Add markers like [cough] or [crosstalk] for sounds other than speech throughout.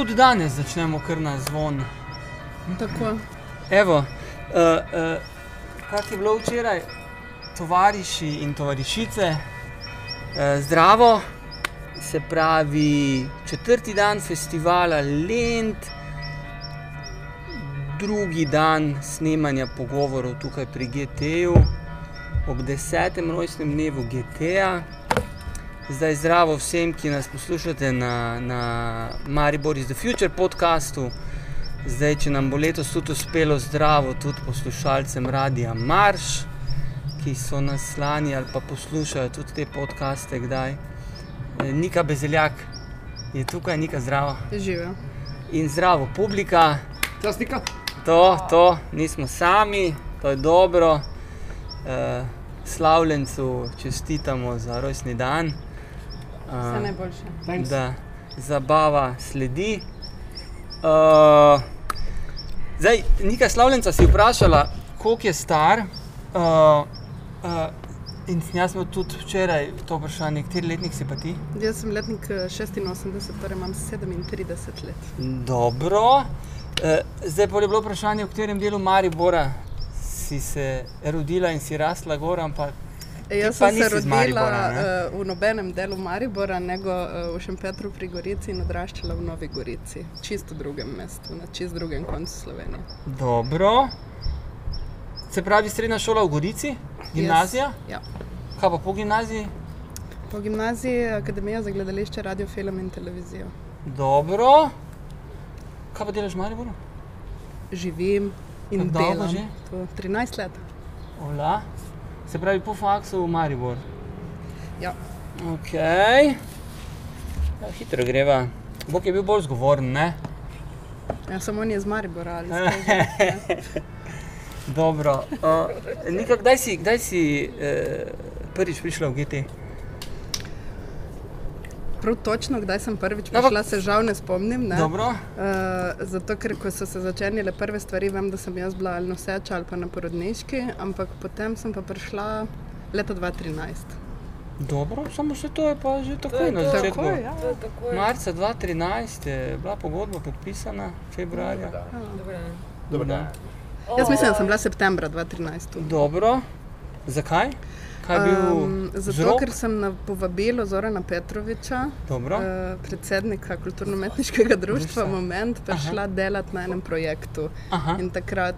tudi danes začnemo kar na zvon. Tako. Evo, uh, uh, kak je bilo včeraj, tovariši in tovarišice, uh, zdravo, se pravi četrti dan festivala Lend, drugi dan snemanja pogovorov tukaj pri GT-ju, ob desetem rojstnem dnevu GT-ja. Zdaj zdravo vsem, ki nas poslušate na, na Maribor is the Future podkastu. Zdaj, če nam bo letos tudi uspelo zdravo, tudi poslušalcem Radia Marš, ki so nas lani ali pa poslušajo tudi te podcaste, kdaj. E, Nika Bezeljak je tukaj, Nika zdravo. Živijo. In zdravo publika, Časnika. to, to, nismo sami, to je dobro. E, slavljencu čestitamo za rojstni dan. E, Vse najboljše. Thanks. da zabava sledi. Uh, zdaj, nekaj slavljenca si vprašala, koliko je star. Uh, uh, in jaz imel tudi včeraj to vprašanje, kateri letnik si pa ti? Jaz sem letnik eh, 86, torej imam 37 let. Dobro. Uh, zdaj pa je bilo vprašanje, v katerem delu Maribora si se rodila in si rasla gor, ampak Jaz sem se rodila Maribora, ne? uh, v nobenem delu Maribora, nego uh, v Šempetru pri Gorici in odraščala v Novi Gorici, čisto drugem mestu, na čist drugem koncu Slovenije. dobro. Se pravi, srednja šola v Gorici, gimnazija, Jaz, ja. kaj pa po gimnaziji? Po gimnaziji Akademija za gledališče, radio, film in televizijo. Dobro. Kaj pa delaš v Mariboru? Živim in Kako delam. že? To 13 let. Ola. Se pravi, po faksu v Maribor. Ja. Ok. Ja, hitro greva. Bog je bil bolj zgovoren, ne? Ja, samo on je iz Maribora ali [laughs] iz Dobro. Uh, Nika, kdaj si, kdaj si uh, prvič prišla v GT? Prav točno, kdaj sem prvič No, prišla, se žal ne spomnim. Ne? Dobro. Uh, zato, ker ko so se začenjale prve stvari, vem, da sem jaz bila ali noseča ali pa na porodniški, ampak potem sem pa prišla leta 2013. Dobro, samo še to je pa že takoj na začetku. Ja. Marca 2013 je bila pogodba podpisana, februarja. Dobar dan. Jaz mislim, da sem bila septembra 2013. tu. Dobro. Zakaj? Kaj je bil Um, zato, vzrok? ker sem na povabilo Zorana Petroviča, Dobro. uh, predsednika kulturno-umetniškega društva Društva. Moment, prišla delati na enem projektu. Aha. In takrat,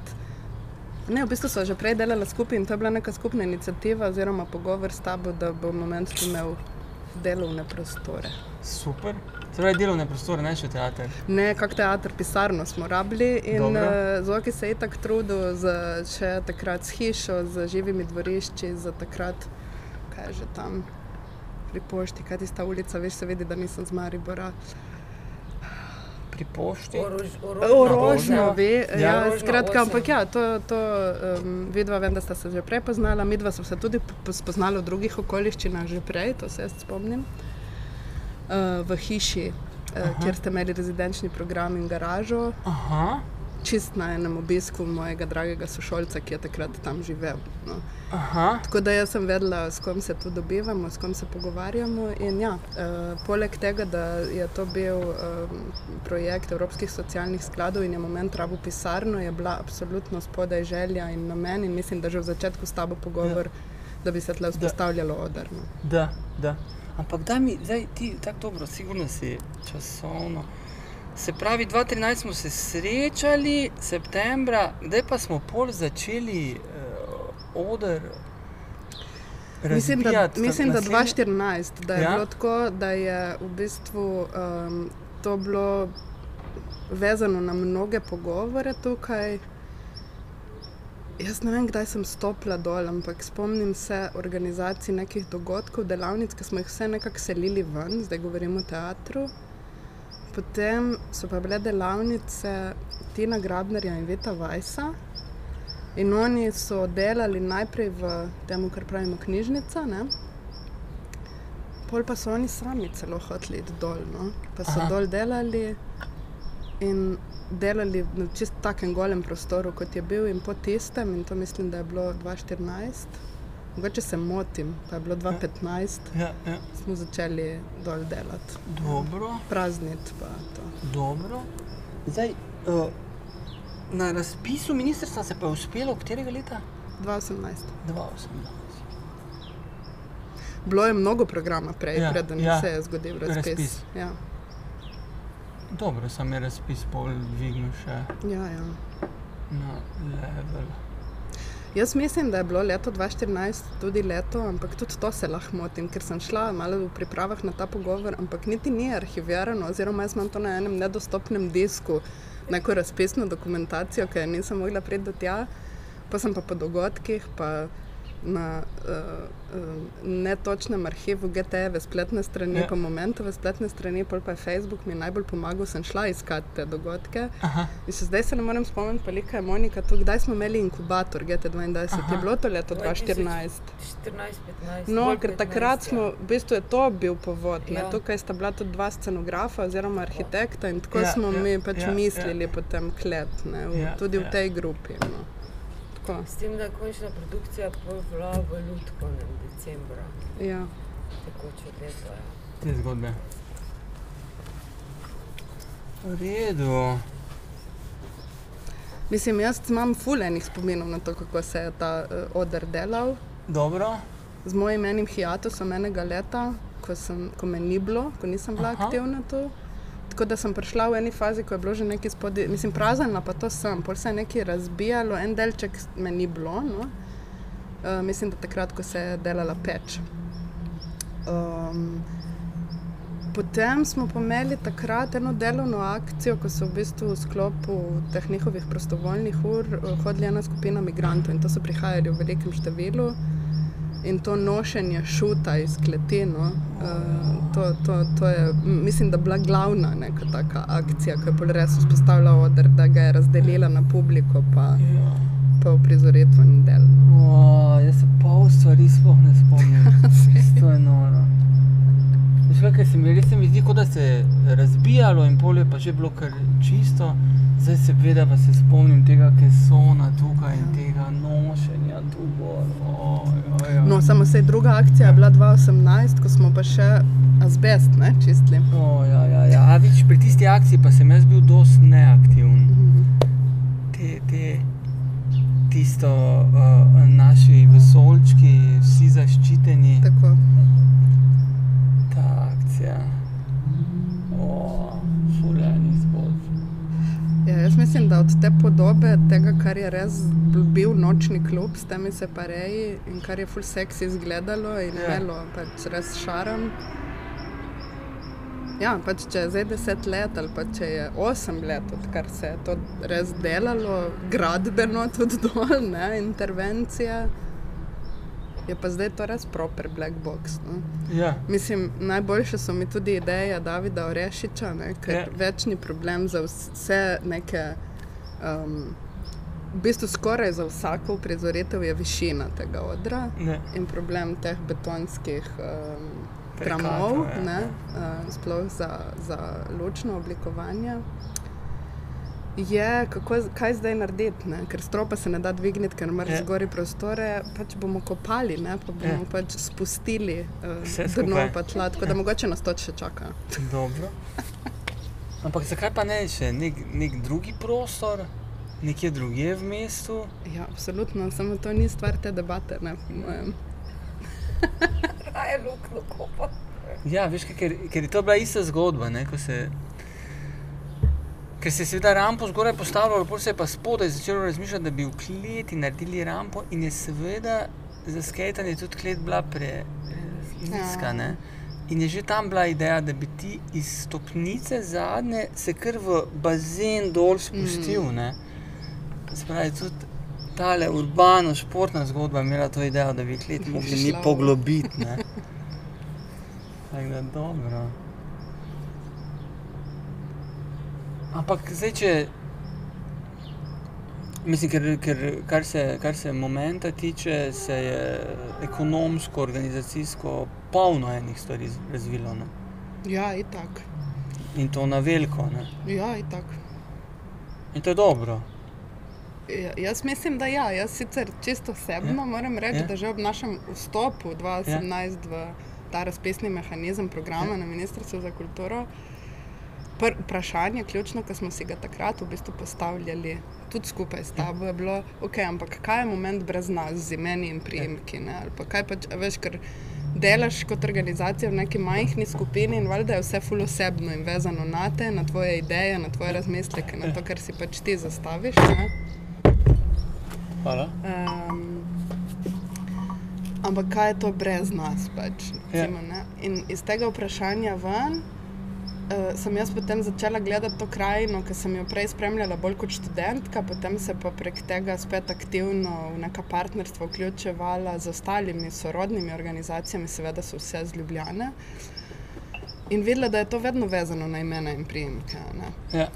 ne, v bistvu so že prej delali skupaj in to je bila neka skupna inicijativa oziroma pogovor s tabo, da bo moment imel delovne prostore. Super. Torej, delovne prostore, ne še teater. Ne, kak teater, pisarno smo rabili in uh, Zoki se je tako trudil, z, še takrat s hišo, z živimi dvorišči, za takrat, kaj je že tam pri pošti, kaj je tista ulica, veš, se vidi, da nisem z Maribora. Pri pošti. Orožno, ve, Ja. ja, Orožno skratka, ampak ja, to, to um, vidva vem, da sta se že prej poznala, midva so se tudi po- spoznala v drugih okoliščinah že prej, to se jaz spomnim. Uh, v hiši, uh, kjer ste imeli rezidenčni program in garažo, Aha. čist na enem obisku mojega dragega sošolca, ki je takrat tam živel. No. Aha. Tako da jaz sem vedela, s kom se tu dobivamo, s kom se pogovarjamo. In ja, uh, poleg tega, da je to bil um, projekt Evropskih socialnih skladov in je moment rabo pisarno, je bila absolutno spodaj želja in namen. In mislim, da že v začetku s tabo pogovor, ja. da bi se tle vzpostavljalo odarno. Da, da. Ampak da mi, zdaj ti tako dobro, sigurno si časovno. Se pravi, 2013 smo se srečali, septembra, kdaj pa smo pol začeli uh, odr. Mislim, da, mislim, da naslednje- 2014, da je ja? bilo tako, da je v bistvu um, to bilo vezano na mnoge pogovore tukaj. Jaz ne vem, kdaj sem stopila dol, ampak spomnim se organizacij nekih dogodkov, delavnic, ki smo jih vse nekako selili ven, zdaj govorimo o teatru. Potem so pa bile delavnice Tina Grabnerja in Vita Vajsa. In oni so delali najprej v tem, kar pravimo knjižnica, ne? pol pa so oni sami celo hoteli iti dol. No? Pa so. Aha. dol delali in delali na čist takem golem prostoru, kot je bil in po tistem, in to mislim, da je bilo 2014. Mogoče se motim, pa je bilo 2015, Ja, ja. smo začeli dol delati. Dobro, Prazniti pa to. dobro. Zdaj, uh, na razpisu ministrstva se pa je uspelo, katerega leta? 2018. 2018. Bilo je mnogo programa prej, Ja, ja, preden ja. ja. se je zgodil razpis. Razpis. Ja. Dobro, sam je razpis pol dvignil še Ja, ja. na level. Jaz mislim, da je bilo leto 2014 tudi leto, ampak tudi to se lahko motim, ker sem šla malo v pripravah na ta pogovor, ampak niti ni arhivirano, oziroma jaz imam to na enem nedostopnem disku, neko razpisno dokumentacijo, ki je nisem mogla priti do tja, pa sem pa po dogodkih, pa na uh, uh, netočnem arhivu GTE-ve spletne strani, Ja. ja. pa momentove spletne strani, pol pa je Facebook mi najbolj pomagal, sem šla iskati te dogodke. Aha, In se zdaj se ne morem spomniti, velika je Monika tu, kdaj smo imeli inkubator GT22, Aha. je bilo to leto 2014. 14, 15. No, ker 15, takrat ja. smo, v bistvu je to bil povod. Ja. Ja. Tukaj sta bila tudi dva scenografa oziroma arhitekta in tako Ja, ja, smo ja, ja, mi pač ja, ja, mislili ja. potem klet, ne, v, Ja, ja, tudi ja. ja. v tej grupi. No. Tako, S tem, da je končna produkcija bila v Lutku decembra, ja. tekoče leto. Ja. te zgodbe. V redu. Mislim, jaz imam fulejnih spominov na to, kako se je ta uh, oder delal. Dobro. Z mojim enim hiatusom enega leta, ko, sem, ko me ni bilo, ko nisem bila. Aha. aktivna tu. Tako da sem prišla v eni fazi, ko je bilo že nekaj spodaj, mislim, praznila pa to sem, pol se je nekaj razbijalo, en delček me ni bilo. No? Uh, mislim, da takrat, ko se je delala peč. Um, potem smo pomeli takrat eno delovno akcijo, ko so v bistvu v sklopu teh njihovih prostovoljnih ur eh, hodili ena skupina migrantov in to so prihajali v velikem številu. In to nošenje šuta iz kleti, no, uh, to, to, to je, mislim, da bila glavna neka taka akcija, ki je pol res vzpostavila oder, da ga je razdelila na publiko, pa, pa v prizoritveni del. O, jaz se pol stvari sploh ne spomnim. [laughs] to je noro. Kaj, ker se mi res se mi zdi, kot da se je razbijalo in polje pa že bilo kar čisto. Zdaj se veda, pa se spomnim tega kesona tukaj in tega nošenja tu gor. Oj, oj, oj. No, samo se je druga akcija je bila 2018, ko smo pa še azbest ne, čistili. O, ja, ja, ja. A vidiš, pri tisti akciji pa sem jaz bil dosti neaktiven. Te, te, tisto, uh, naši vesolčki, vsi zaščiteni, Tako. ta akcija. O, fulani zgodb. Ja, jaz mislim, da od te podobe, tega, kar je res bil nočni klub s temi separeji in kar je full seksi izgledalo in Ja. yeah. imelo pač res šarom. Ja, pač če je zdaj deset let ali pa če je osem let, odkar se je to res delalo, gradbeno tudi dol, ne, intervencija, je pa zdaj to res proper black box. No. Ja, Mislim, najboljše so mi tudi ideje Davida Orešiča, ne, ker Ja. yeah. večni problem za vse neke, um, v bistvu skoraj za vsako prizoritev je višina tega odra ne. in problem teh betonskih um, tramov, ja, ne, ja. uh, sploh za, za lučno oblikovanje. Je, kako, kaj zdaj narediti, ne? ker stropa se ne da dvigniti, ker imaš Ja. zgori prostore, pač bomo kopali, ne? pa bomo Ja. yeah. pač spustili uh, dno pa tla, tako da mogoče nas to še čaka. Dobro. Ampak zakaj pa ne še nek, nek drugi prostor, nekje drugje v mestu? Ja, absolutno, samo to ni stvar te debate. Ne, po mojem. [laughs] Kaj je luknjo kopa? Ja, veš, ker, ker je to bila ista zgodba. Ne, ko se, ker se je seveda rampo zgoraj postavljalo, potem se je pa spodaj začelo razmišljati, da bi v kleti naredili rampo in je seveda za skejtanje tudi klet bila preniska. Ja. Ne? In je že tam bila ideja, da bi ti iz stopnice zadnje se kar v bazen dol spustil. Mm. Se pravi, tudi ta urbano, športna zgodba je imela to idejo, da bi klet mogli mi poglobiti. ne. Tako da dobro. Ampak zdaj, če. Mislim, ker, ker kar, se, kar se momenta tiče, se je ekonomsko, organizacijsko polno enih stvari razvilo. Ne? Ja, itak. In to na veliko. Ne? Ja, itak. In to je dobro. Ja, jaz mislim, da ja. Jaz sicer čisto osebno Ja. moram reči, Ja. da že ob našem vstopu 2018 v ta razpisni mehanizem programa Ja. na Ministrstvu za kulturo, pr, vprašanje, ključno, ki smo si ga takrat v bistvu postavljali tudi skupaj s tabo, je bilo, ok, ampak kaj je moment brez nas, z imeni in priimki, ne? ali pa kaj pač, veš, ker delaš kot organizacija v neki majhni skupini in valjda je vse ful osebno in vezano na te, na tvoje ideje, na tvoje razmisleke, na to, kar si pač ti zastaviš. Ne? Hvala. Um, ampak kaj je to brez nas? Pač, Ja. recimo, ne? In iz tega vprašanja ven uh, sem jaz potem začela gledati to krajino, ki sem jo prej spremljala bolj kot študentka, potem se pa prek tega spet aktivno v neka partnerstva vključevala z ostalimi sorodnimi organizacijami, seveda so vse z Ljubljane. In videla, da je to vedno vezano na imena in priimke. Ja.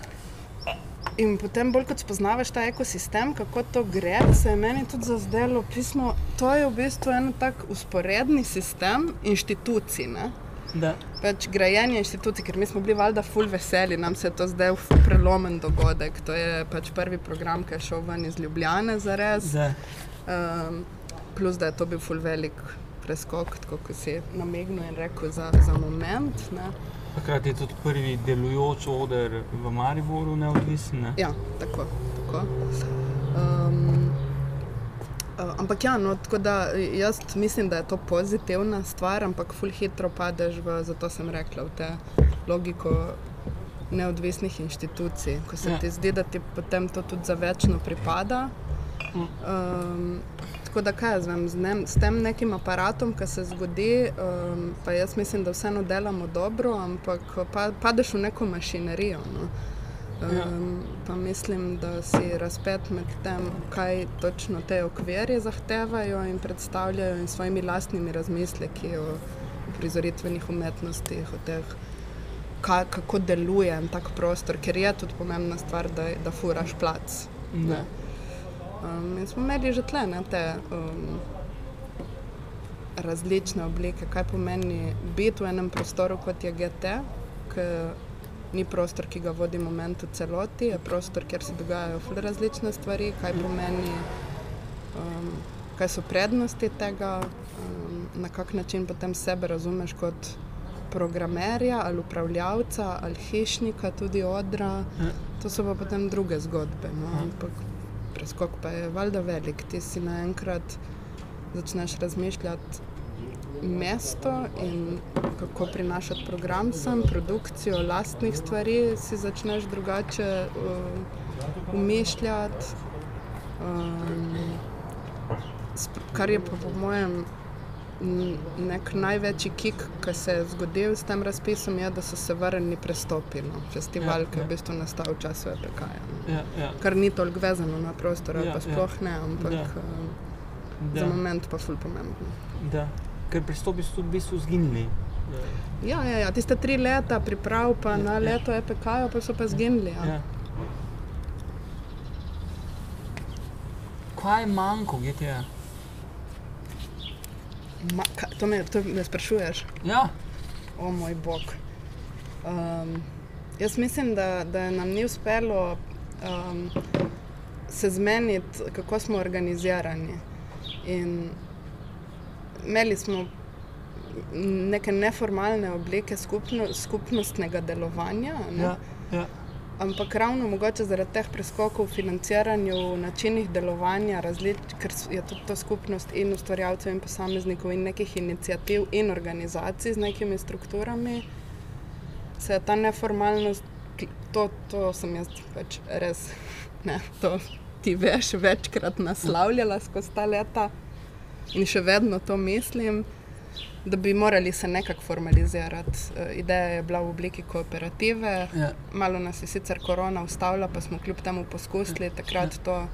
In potem, bolj kot spoznavaš ta ekosistem, kako to gre, se je meni tudi zazdelo pismo. To je v bistvu en tak usporedni sistem inštitucij. Ne? Da. Pač grajenje inštitucij, ker mi smo bili valjda full veseli, nam se je to zdaj prelomen dogodek. To je pač prvi program, ki je šel ven iz Ljubljane za res. Um, plus, da je to bil full velik preskok, tako kot si namignil in rekel za, za moment. Ne? Takrat je tudi prvi delujoč oder v Mariboru neodvisen. Ne? Ja, tako. tako. Um, ampak ja, no, tako da jaz mislim, da je to pozitivna stvar, ampak ful hitro padeš v, zato sem rekla, v te logiko neodvisnih inštitucij, ko se Ja. ti zdi, da ti potem to tudi za večno pripada. Um, tako da kaj jaz vem, z, ne, s tem nekim aparatom, ki se zgodi, um, pa jaz mislim, da vseeno delamo dobro, ampak pa, padeš v neko mašinerijo. No. Ja. Um, pa mislim, da si razpet med tem, kaj točno te okvirje zahtevajo in predstavljajo, in svojimi lastnimi razmisleki o prizoritvenih umetnostih, o teh, kaj, kako deluje en tak prostor, ker je tudi pomembna stvar, da, da furaš plac. Da. Um, in smo imeli že tle ne, te um, različne oblike, kaj pomeni biti v enem prostoru, kot je GT, ki ni prostor, ki ga vodi moment v celoti, je prostor, kjer se dogajajo različne stvari, kaj pomeni, um, kaj so prednosti tega, um, na kak način potem sebe razumeš kot programerja ali upravljavca ali hišnika, tudi odra. Ja. To so pa potem druge zgodbe. No? Ja. Ampak preskok pa je valjda velik. Ti si naenkrat začneš razmišljati mesto in kako prinašati program sem, produkcijo lastnih stvari, si začneš drugače uh, umišljati. Um, kar je pa po mojem nek največji kik, ki se je zgodil s tem razpisom, je, da so se vrnili prestopi. No? Festival, Ja, ki je ja. v bistvu nastal v času EPK. -ja, no? Ja, ja. Kar ni toliko vezano na prostor, Ja, ja, pa ja. sploh ne, ampak ja. Da. za moment pa ful pomembno. Da. Ker pristopi so tudi v bistvu zginili. Ja, ja, ja, tiste tri leta priprav, pa Ja, na ja. leto EPK, pa so pa zginili. Ja. Ja. Kaj je manjko GTA? Ma, ka, to, me, to me sprašuješ. Ja, O moj bog. Um, jaz mislim, da, da nam ni uspelo um, se zmeniti, kako smo organizirani. In imeli smo neke neformalne oblike skupno, skupnostnega delovanja, ne? ja, ja. ampak ravno mogoče zaradi teh preskokov v financiranju, v načinih delovanja, različ, ker je tudi to skupnost in ustvarjalcev in posameznikov in nekih inicijativ in organizacij z nekimi strukturami, se je ta neformalnost, to, to sem jaz pač res, ne, to ti veš, večkrat naslavljala skozi ta leta in še vedno to mislim. Da bi morali se nekako formalizirati. Eh, Ideja je bila v obliki kooperative, ja. Malo nas je sicer korona ustavila, pa smo kljub temu poskusili takrat to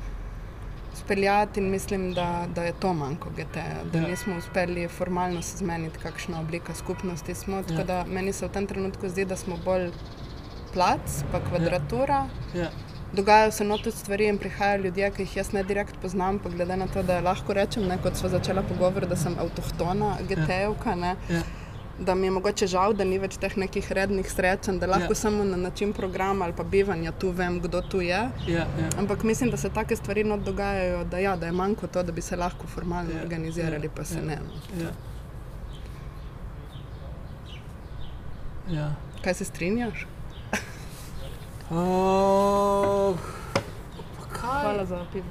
speljati in mislim, da, da je to manjko GT-ja, da Ja. nismo uspeli formalno se zmeniti, kakšna oblika skupnosti smo. Tako Ja. da meni se v tem trenutku zdi, da smo bolj plac, pa kvadratura. ja. Dogajajo se no tudi stvari in prihajajo ljudje, ki jih jaz ne direkt poznam, pa glede na to, da lahko rečem, ne, kot smo začela pogovor, da sem avtohtona GT-jevka. ne, ja. da mi je mogoče žal, da ni več teh nekih rednih srečanj, da lahko Ja. ja. samo na način programa ali pa bivanja tu vem, kdo tu je. Ja, ja. Ampak mislim, da se take stvari not dogajajo, da, ja, da je manjko to, da bi se lahko formalno Ja, ja, organizirali, ja, pa se ja. ja. ne. no. Ja. Ja. Kaj se strinjaš? Pa kaj? Hvala za pivo.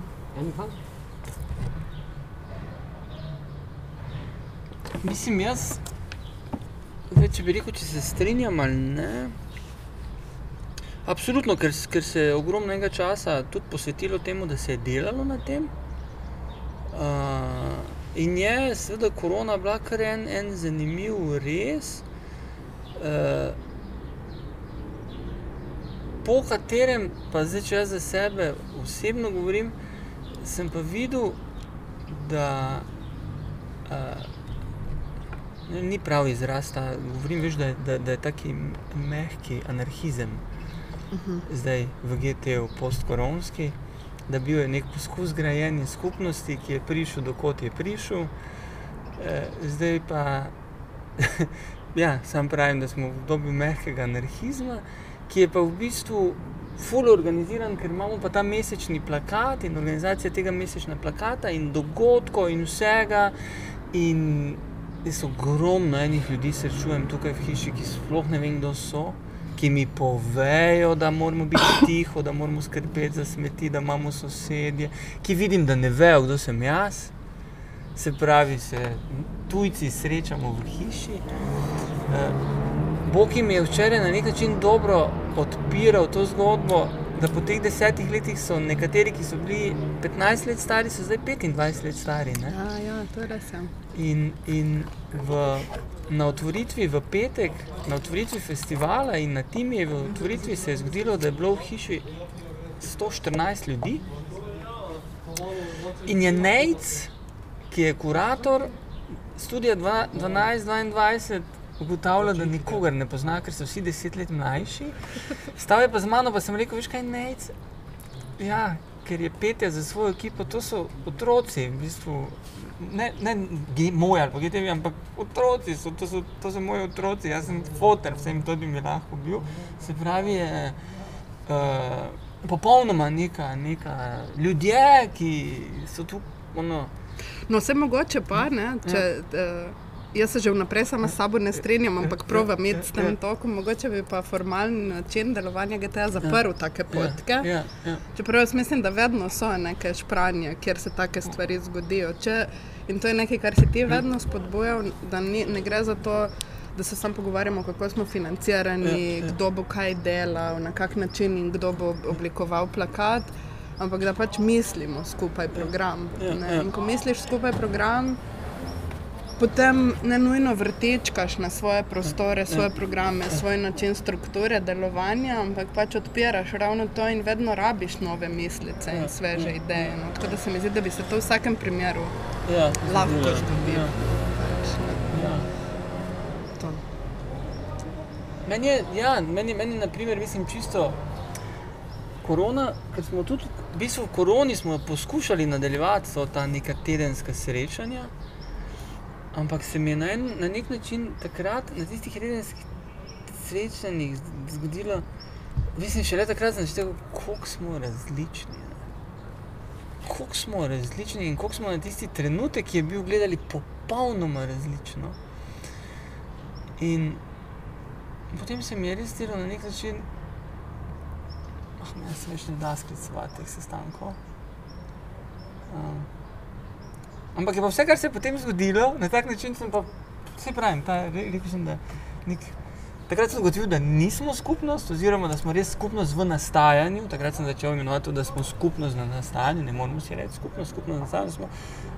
Mislim, jaz, zdaj, če bi rekel, če se strinjam ali ne. Absolutno, ker, ker se je ogromnega časa tudi posvetilo temu, da se je delalo na tem. Uh, in je seveda korona bila kar en, en zanimiv res, uh, po katerem, pa zdaj, če jaz za sebe osebno govorim, sem pa videl, da uh, ne, ni prav izraz, ta, govorim, veš, da, da, da je taki mehki anarhizem zdaj v GT-u postkoronski, da bil je nek poskus grajenja skupnosti, ki je prišel, dokot je prišel. E, zdaj pa, [laughs] ja, sam pravim, da smo v obdobju mehkega anarhizma, ki je pa v bistvu ful organiziran, ker imamo pa ta mesečni plakat in organizacija tega mesečnega plakata in dogodkov in vsega. In jaz ogromno enih ljudi srečujem tukaj v hiši, ki sploh ne vem, kdo so ki mi povejo, da moramo biti tiho, da moramo skrbeti za smeti, da imamo sosedje, ki vidim, da ne vejo, kdo sem jaz. Se pravi, se tujci srečamo v hiši. Eh, Bog jim je včeraj na nek način dobro odpiral to zgodbo, da po teh desetih letih so nekateri, ki so bili 15 let stari, so zdaj 25 let stari. Ne? Ja, ja, to je res. Ja. In, in v, na otvoritvi v petek, na otvoritvi festivala in na Timi v otvoritvi se je zgodilo, da je bilo v hiši 114 ljudi. In je Nejc, ki je kurator študija 12-22, ugotavlja, da nikogar ne pozna, ker so vsi deset let mlajši. Stal je pa z mano, pa sem rekel, veš kaj, Nejc. Ja, ker je petje za svojo ekipo, to so otroci, v bistvu, ne, ne moji ali pa GTV, ampak otroci so, to so, to so moji otroci, jaz sem fotor, vsem to bi mi lahko bil. Se pravi, je uh, popolnoma neka, neka ljudje, ki so tu, ono, No, vse mogoče pa, ne, če, Ja. uh, jaz se že vnaprej sama s sabo ne strinjam, ampak prova imeti s ja. tem tokom, mogoče bi pa formalni način delovanja GTA zaprl take potke. Ja, ja, Čeprav jaz mislim, da vedno so neke špranje, kjer se take stvari zgodijo. Če, in to je nekaj, kar si ti vedno spodbujal, da ni, ne gre za to, da se samo pogovarjamo, kako smo financirani, Ja, ja. kdo bo kaj delal, na kak način in kdo bo oblikoval plakat, ampak da pač mislimo skupaj program. Ja, ne. ja. In ko misliš skupaj program, potem ne nujno vrtečkaš na svoje prostore, svoje programe, svoj način strukture delovanja, ampak pač odpiraš ravno to in vedno rabiš nove mislice in sveže ideje. No. Tako da se mi zdi, da bi se to v vsakem primeru ja, lahko zgodilo. Ja, Pač, ja. Meni je, ja, meni, meni naprimer, mislim, čisto korona, ker smo tudi v bistvu v koroni smo poskušali nadaljevati ta neka tedenska srečanja, ampak se mi je na, en, na nek način takrat, na tistih tedenskih srečanjih zgodilo, mislim, šele takrat sem začel, koliko smo različni. Koliko smo različni in koliko smo na tisti trenutek, ki je bil gledali popolnoma različno. In potem se mi je res zdelo na nek način, ah, ne, se več ne da sklicevati teh sestankov. Um, ampak je pa vse, kar se je potem zgodilo, na tak način sem pa, se pravim, ta, re, rekel sem, da nek, takrat sem ugotovil, da nismo skupnost, oziroma da smo res skupnost v nastajanju. Takrat sem začel imenovati to, da smo skupnost na nastajanju, ne moramo si reči skupnost, skupnost na nastajanju smo.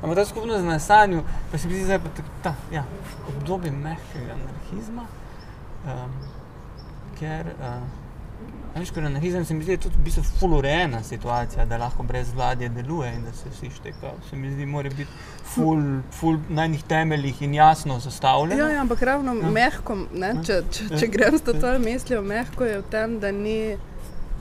Ampak ta skupnost na nastajanju, pa se mi zdi pa tak- ta, ja, obdobje mehkega anarhizma. Um, ker, uh, veš, ker anarhizem se mi zdi tudi v bistvu fulurejena situacija, da lahko brez vladje deluje in da se vsi štekajo. Se mi zdi, mora biti ful, ful na enih temeljih in jasno zastavljeno. Ja, ja, ampak ravno Ja. ja. mehko, ne, če, če, če grem s to mislijo, mehko je v tem, da ni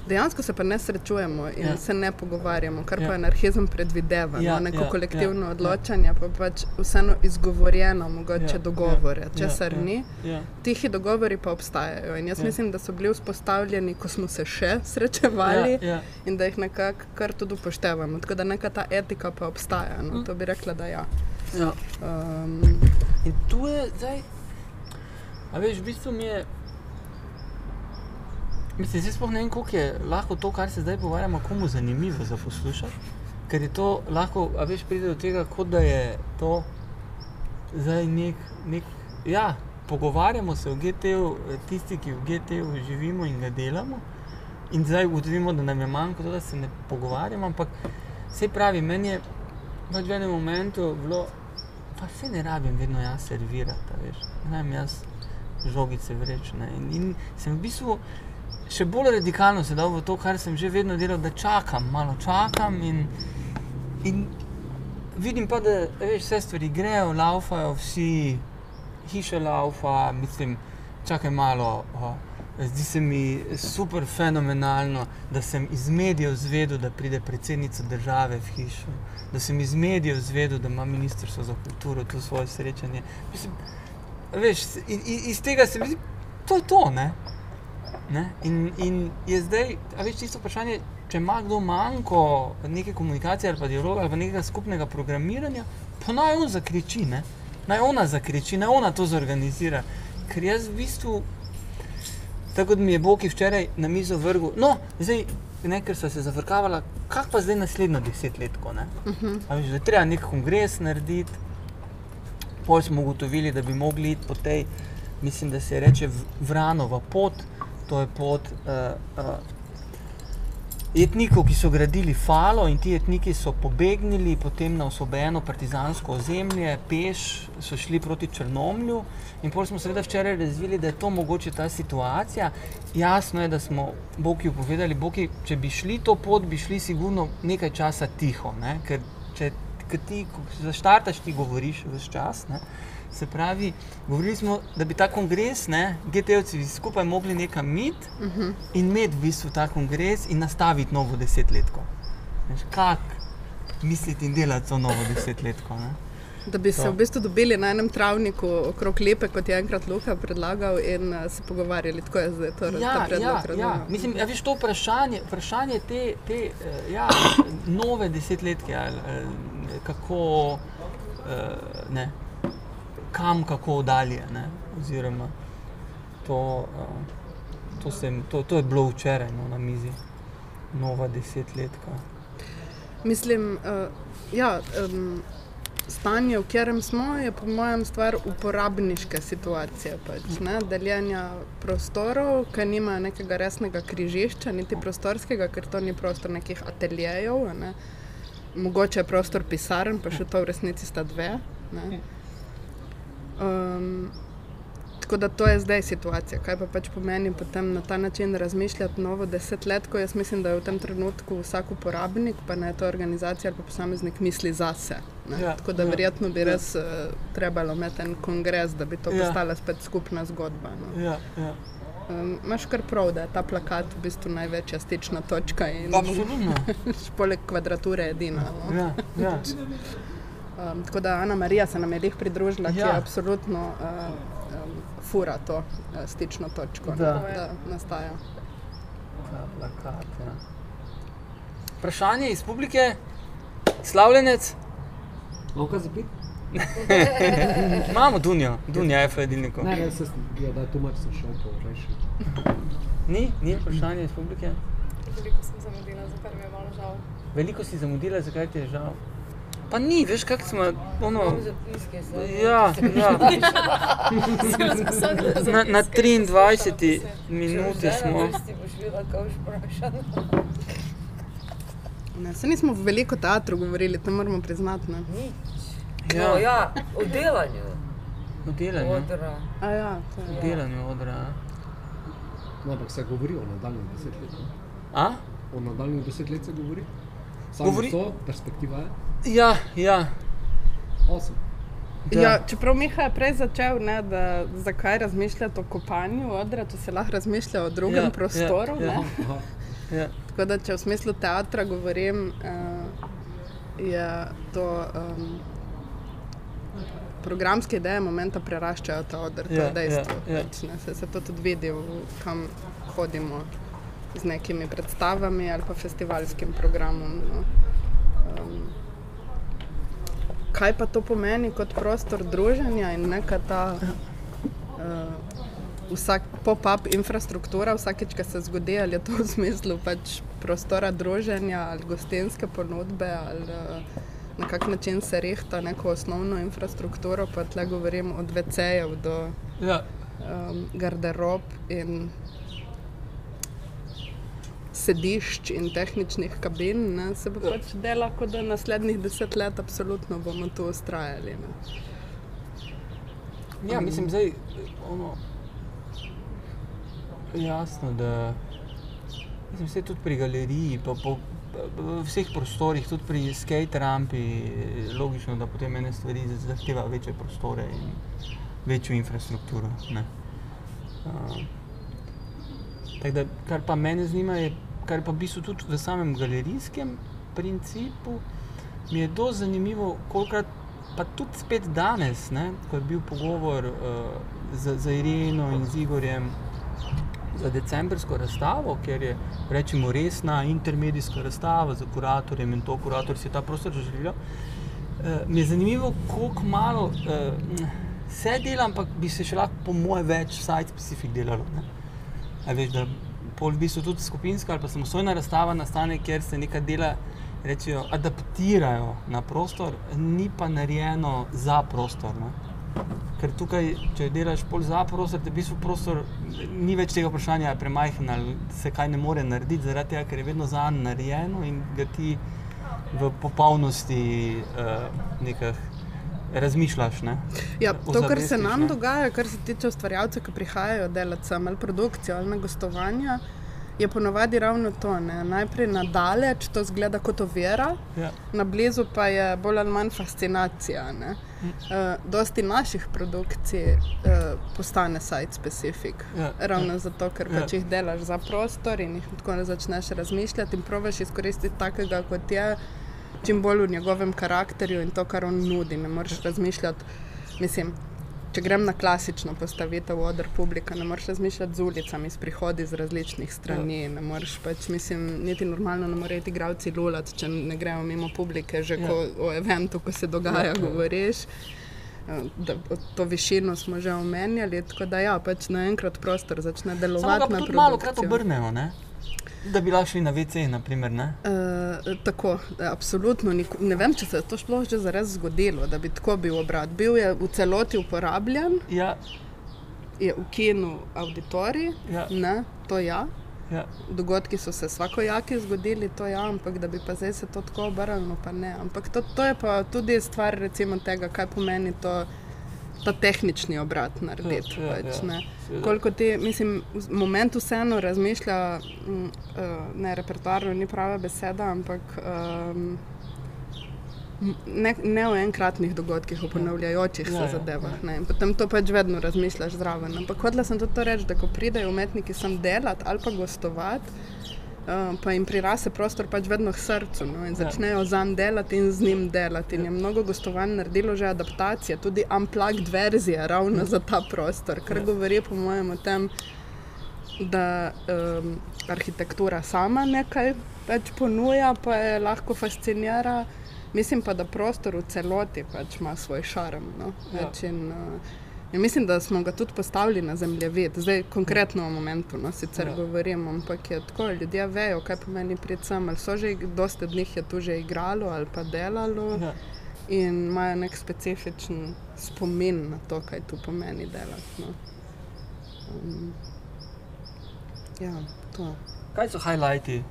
Dejansko se pa ne srečujemo in Ja. ja. se ne pogovarjamo, kar Ja. ja. pa anarhizem predvideva. Ja, Ja, no, neko ja, ja, kolektivno ja, ja, odločanje, pa pač vseeno izgovorjeno, mogoče Ja, ja, dogovore, ja, ja, česar ja, ja, ni. Ja. Tihi dogovori pa obstajajo in jaz Ja. ja. mislim, da so bili vzpostavljeni, ko smo se še srečevali Ja, ja. in da jih nekako kar tudi upoštevamo. Tako da neka ta etika pa obstaja. No, Mm. to bi rekla, da ja. Ja. Um, In tu je zdaj, a veš, v bistvu mi je. Mislim, zdaj sploh ne vem, koliko je lahko to, kar se zdaj pogovarjamo, komu zanimivo za poslušati. Ker je to lahko, a veš, pride do tega, kot da je to zdaj nek. nek ja, pogovarjamo se o GT-ju, tisti, ki v GT-ju živimo in ga delamo. In zdaj ugotovimo, da nam je manjko da se ne pogovarjamo. Ampak se pravi, meni je pač v enem momentu bilo, pa se ne rabim vedno jaz servirati, veš. Ne vem, jaz žogice vrečne. In, in sem v bistvu še bolj radikalno se dal v to, kar sem že vedno delal, da čakam, malo čakam in, in vidim pa, da veš, vse stvari grejo, laufajo vsi, hiša laufa, mislim, čakaj malo. O, Zdi se mi super fenomenalno, da sem iz medijev zvedel, da pride predsednica države v hišo, da sem iz medijev zvedel, da ima ministrstvo za kulturo tu svoje srečanje. Mislim, veš, in, in, iz tega se mi zdi, to je to. Ne? Ne? In, in je zdaj, veš, tisto vprašanje, če ima kdo manjko neke komunikacije ali pa dialoga ali pa nekega skupnega programiranja, pa naj on zakriči, ne? naj ona zakriči, naj ona to zorganizira. Ker jaz v bistvu, tako kot mi je Boki včeraj na mizo vrgel, no, zdaj, ne, ker so se zafrkavala, kak pa zdaj naslednjo desetletko. Ne? uh -huh. A veš, da je treba nek kongres narediti. Pol smo ugotovili, da bi mogli iti po tej, mislim, da se reče V- Vranova pot, to je pot uh, uh, etnikov, ki so gradili falo in ti etniki so pobegnili potem na osvobojeno partizansko ozemlje, peš so šli proti Črnomlju. In pol smo seveda včeraj razvili, da je to mogoče ta situacija. Jasno je, da smo Boki povedali, Boki, če bi šli to pot, bi šli sigurno nekaj časa tiho. Ne? Ker če ker ti ko zaštartaš, ti govoriš vse čas. Ne? Se pravi, govorili smo, da bi ta kongres, GT-ovci skupaj mogli nekam mit Uh -huh. in imeti v bistvu ta kongres in nastaviti novo desetletko. Veš, Kak misliti in delati to novo desetletko? Ne? Da bi se To. v bistvu dobili na enem travniku okrog lepe, kot je enkrat Luka predlagal, in uh, se pogovarjali. Tako je zdaj to Ja, predlog. ja, ja. razumem. Mislim, ja, veš, to vprašanje, vprašanje te, te eh, ja, nove desetletke, ali, eh, kako, eh, ne, kam, kako dalje. Ne, oziroma, to, eh, to, sem, to, to je bilo včeraj no, na mizi, nova desetletka. Mislim, uh, ja, um, stanje, v katerem smo, je po mojem stvar uporabniške situacije. Pač, ne, deljenja prostorov, ki nimajo nekega resnega križišča, niti prostorskega, ker to ni prostor nekih ateljejev. Ne. Mogoče je prostor pisarn, pa še to v resnici sta dve. ne. Um, tako da to je zdaj situacija. Kaj pa pač pomeni potem na ta način razmišljati novo desetletko? Jaz mislim, da je v tem trenutku vsak uporabnik, pa ne to organizacija ali pa posameznik, misli zase. ne. Ja, Tako da ja, verjetno bi ja. res uh, trebalo imeti en kongres, da bi to Ja. postala spet skupna zgodba. No. Ja, ja. Um, Imáš kar prav, da je ta plakat v bistvu največja stična točka in Absolutno. [laughs] poleg kvadrature edina. No. Ja, ja. Um, tako da Ana Marija se nam je lih pridružila, ja. ki Ja. je absolutno uh, um, fura to uh, stično točko, Da. ne, da nastaja. Ta plakat, ja. Vprašanje iz publike, slavljenec, Lahko zapit? [laughs] imamo Dunjo, Dunja je v hladilniku. Ne, ne, se ja, da je tu mač sem šel po rešil. Ni, ni vprašanje iz publike. Veliko sem zamudila, zato mi je malo žal. Veliko si zamudila, zakaj ti je žal? Pa ni, veš, kako smo. Ono, zapiske, ja, ja. [laughs] Na, na 23 minuti smo. Ne, se nismo v veliko teatru govorili, to moramo priznati. Ne. Ja. No, ja, o delanju. V delanju, Odra. A ja, je. delanju odra. a? No, ampak se govori o nadaljnjih desetletjih. A? O nadaljnjih desetletjih se govori. Samo Govori- to, perspektiva je Ja, ja. osem. Da. Ja, čeprav Miha je prej začel, ne, da zakaj razmišljati o kopanju odra, to se lahko razmišlja o drugem Ja, ja, ja, prostoru. ja. Ja, Aha, Ja. Tako da, če v smislu teatra govorim, uh, je to. Um, Programske ideje momenta preraščajo ta odr, to dejstvo. ja, ja. Pač, ne, se, se to tudi vidi, kam hodimo z nekimi predstavami ali pa festivalskim programom. No. Um, kaj pa to pomeni kot prostor druženja in neka ta uh, vsak pop-up infrastruktura, vsakeč, ko se zgodi, ali je to v smislu pač prostora druženja ali gostinske ponudbe ali uh, na kak način se rehta neko osnovno infrastrukturo, pa tle govorim od VC-jev do Ja. um, garderob in sedišč in tehničnih kabin, ne, se bo pač dela, kot da naslednjih deset let absolutno bomo tu ustrajali. Ne. Ja, mislim, zdaj, ono, jasno, da mislim, tudi pri galeriji, pa po, v vseh prostorih, tudi pri skate rampi, logično, da potem ene stvari zahteva večje prostore in večjo infrastrukturo. Ne. Uh, tako da, kar pa mene zanima, je, kar pa v bistvu tudi v samem galerijskem principu, mi je dosti zanimivo, kolikrat pa tudi spet danes, ne, ko je bil pogovor uh, z, z Ireno in z Igorjem za decembrsko razstavo, ker je rečemo resna intermedijska razstava z kuratorjem in to kurator si ta prostor že želel. Uh, mi je zanimivo, koliko malo uh, se dela, ampak bi se še lahko, po mojem, več site-specific delalo. Veš, da pol v bistvu tudi skupinska ali pa samostojna razstava nastane, kjer se neka dela rečejo, adaptirajo na prostor, ni pa narejeno za prostor. Ne? Ker tukaj, če delaš pol za prostor, te v bistvu prostor ni več tega vprašanja, je premajhen ali se kaj ne more narediti, zaradi tega, ker je vedno za narejeno in ga ti v popolnosti uh, nekaj razmišljaš. Ne? Ja, to, kar se nam ne? dogaja, kar se tiče ustvarjalcev, ki prihajajo delati sem ali produkcijo ali na gostovanja, je ponovadi ravno to. Ne? Najprej na daleč to zgleda kot ovira, Ja. na blizu pa je bolj ali manj fascinacija. ne. Uh, dosti naših produkcij uh, postane site-specific. Ja, Ravno zato, ker Ja. pač jih delaš za prostor in jih tako ne začneš razmišljati in provaš izkoristiti takega, kot je, čim bolj v njegovem karakterju in to, kar on nudi. Ne moreš razmišljati, mislim. Če grem na klasično postavitev odr publika, ne moreš razmišljati z ulicami, s prihodi z različnih strani. Ne moreš pač, mislim, niti normalno ne morejo igravci lulati, če ne gremo mimo publike, že Ja. ko o eventu, ko se dogaja, Ja. govoriš. Eh, Da, to višino smo že omenjali, tako da ja, pač naenkrat prostor začne Samo delovati ga pa tudi malo krat obrnejo, ne? Da bi lahko šli na WC. Naprimer, ne? Uh, tako, absolutno. Niko, ne vem, če se je to sploh že zares zgodilo, da bi tako bil obrat. Bil je v celoti uporabljen, Ja, je v kinu auditorij, ja, ne, to ja. ja. Dogodki so se svakojaki zgodili, to ja, ampak da bi pa zdaj se to tako obrnilo, pa ne. Ampak to, to je pa tudi stvar recimo tega, kaj pomeni to. Ta tehnični obrat narediti. Ja, ja, pač, ja. ne. Seveda. Koliko ti, mislim, v moment vseeno razmišlja, mm, uh, ne repertoarno, ni prava beseda, ampak um, ne, ne o enkratnih dogodkih, o ponavljajočih Ja, se ja, zadevah. ja. Ne. Potem to pač vedno razmišljaš zraven. Ampak hodila sem tudi to reči, da ko pridejo umetniki sem delati ali pa gostovati. Uh, pa jim prirase prostor pač vedno k srcu no, in Ja. začnejo za njim delati in z njim delati. In je mnogo gostovanj naredilo že adaptacije, tudi unplugged verzije ravno za ta prostor, kar Ja. govori po mojem o tem, da um, arhitektura sama nekaj pač ponuja, pa je lahko fascinira. Mislim pa, da prostor v celoti pač ima svoj šarm. No? Ja. Več In, uh, in mislim, da smo ga tudi postavili na zemljevid, zdaj konkretno v momentu, no, sicer Ja. ja. govorim, ampak je tako, ljudje vejo, kaj pomeni priti sem, ali so že, dosta od njih je tu že igralo ali pa delalo Ja. in imajo nek specifičen spomin na to, kaj tu pomeni delati. No. Um, ja, to. Kaj so highlighti,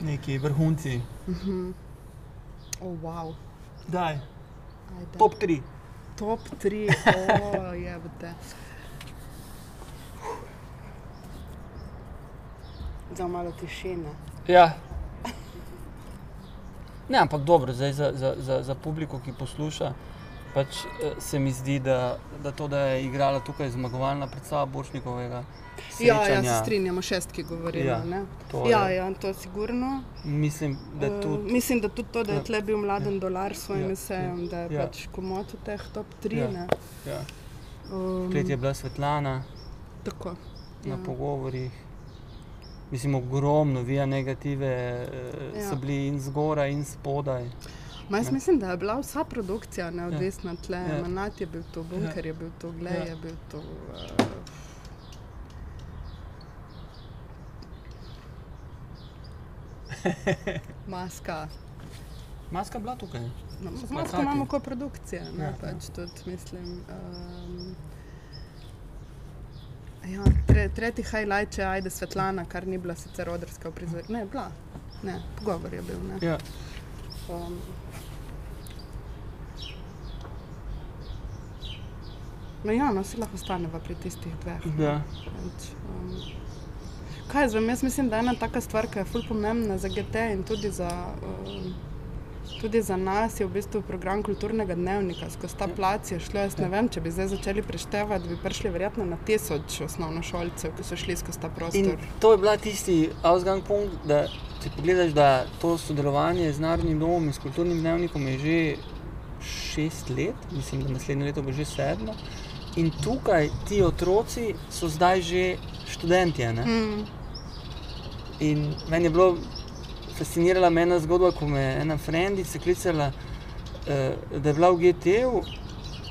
neki vrhunci? Oh, wow. Daj, Ajde. top 3. Top 3, oh, je te. Za malo tišine. Ja. Ne, ampak dobro, zdaj za, za, za, za publiko, ki posluša, pa pač, eh, se mi zdi, da, da to, da je igrala tukaj zmagovalna predstava Boršnikovega. Ja, ja, srečanja, se strinjamo, šestki govorimo. Ja, Ja, to ja, je- ja, to je sigurno. Mislim, da Eh, tudi. mislim, da tudi to, da je Ja. tle bil mladen dolar s svojim Ja, esejem, da je ja. pač komot v teh top 3. Ja. Ja. Ja. Um, Tretji je bila Svetlana Tako. na Ja. pogovorih. Mislim, ogromno vija negative eh, Ja. so bili in zgoraj, in spodaj. Ma jaz Ne. mislim, da je bila vsa produkcija neodvisna tle. Ja. Ja. Manat je bil to, Bunker je bil to, Glej Ja. je bil to. Uh, Maska. Maska bila tukaj. No, z Masko imamo koprodukcije, ne, Ja, ja, pač tudi mislim. Um, ja, tre, tretji highlight je Ajde Svetlana, kar ni bila sicer odrska v prizorišču. Ne, bila. Ne, pogovor je bil. Ne. Ja. Um, no, ja, no, si lahko ostaneva pri tistih dveh. no. Ja. Pač, um, kaj jaz vem, jaz mislim, da je ena taka stvar, ki je ful pomembna za GT in tudi za, um, tudi za nas je v bistvu program kulturnega dnevnika. Skozi ta plac je šlo, jaz ne vem, če bi zdaj začeli preštevati, bi prišli verjetno na tisoč osnovnošolcev, ki so šli skozi ta In prostor. to je bila tisti ausgangspunkt, da če pogledaš, da to sodelovanje z Narodnim domom in s kulturnim dnevnikom je že šest let, mislim, da naslednje leto bo že sedmo. In tukaj ti otroci so zdaj že študentje. Ne? Mm, In meni je bilo fascinirala ena zgodba, ko me je ena frendica klicala, eh, da je bila v GT-ju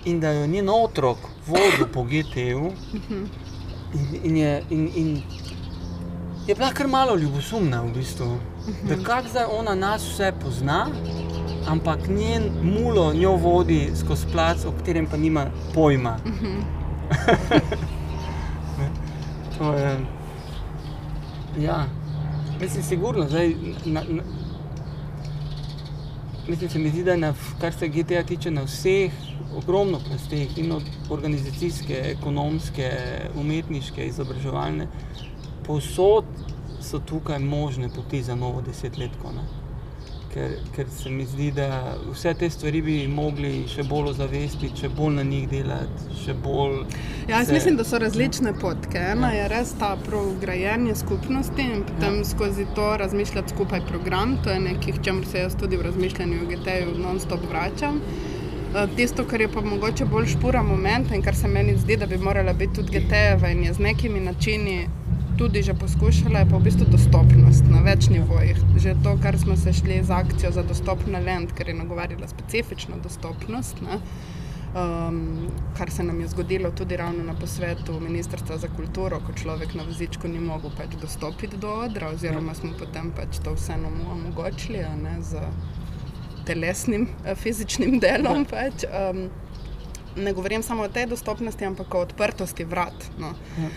in da jo je njen otrok vodil po GT-ju. In, in, je, in, in je bila kar malo ljubosumna v bistvu. Da kako zdaj ona nas vse pozna, ampak njen mulo njo vodi skozi plac, o katerem pa nima pojma. [laughs] Ne, to je. Ja, mislim, sigurno, zdaj, na, na, mislim, se mi zdi, da na, kar se GTA tiče na vseh, ogromno plasteh, in od organizacijske, ekonomske, umetniške, izobraževalne, povsod so tukaj možne poti za novo desetletko. Ne? Ker, ker se mi zdi, da vse te stvari bi mogli še bolj ozavestiti, še bolj na njih delati, bolj. Ja, jaz se- mislim, da so različne potke. Ena je res ta prograjenje skupnosti in potem ja. skozi to razmišljati skupaj program. To je nekaj, čemu se jaz tudi v razmišljanju o GT-ju non-stop vračam. Eh, Tisto, kar je pa mogoče bolj špura moment in kar se meni zdi, da bi morala biti tudi GT-jeva in je z nekimi načini tudi že poskušala, je pa v bistvu dostopnost na več nivojih. Že to, kar smo se šli z akcijo za dostopna land, ker je nagovarjala specifično dostopnost. Ne? um, kar se nam je zgodilo tudi ravno na posvetu Ministrstva za kulturo, ko človek na vozičku ni mogel pač dostopiti do odra, oziroma smo potem pač to vseeno mu omogočili ne, z telesnim, eh, fizičnim [laughs] delom. Pač. Um, ne govorim samo o tej dostopnosti, ampak o odprtosti vrat. No. Ja.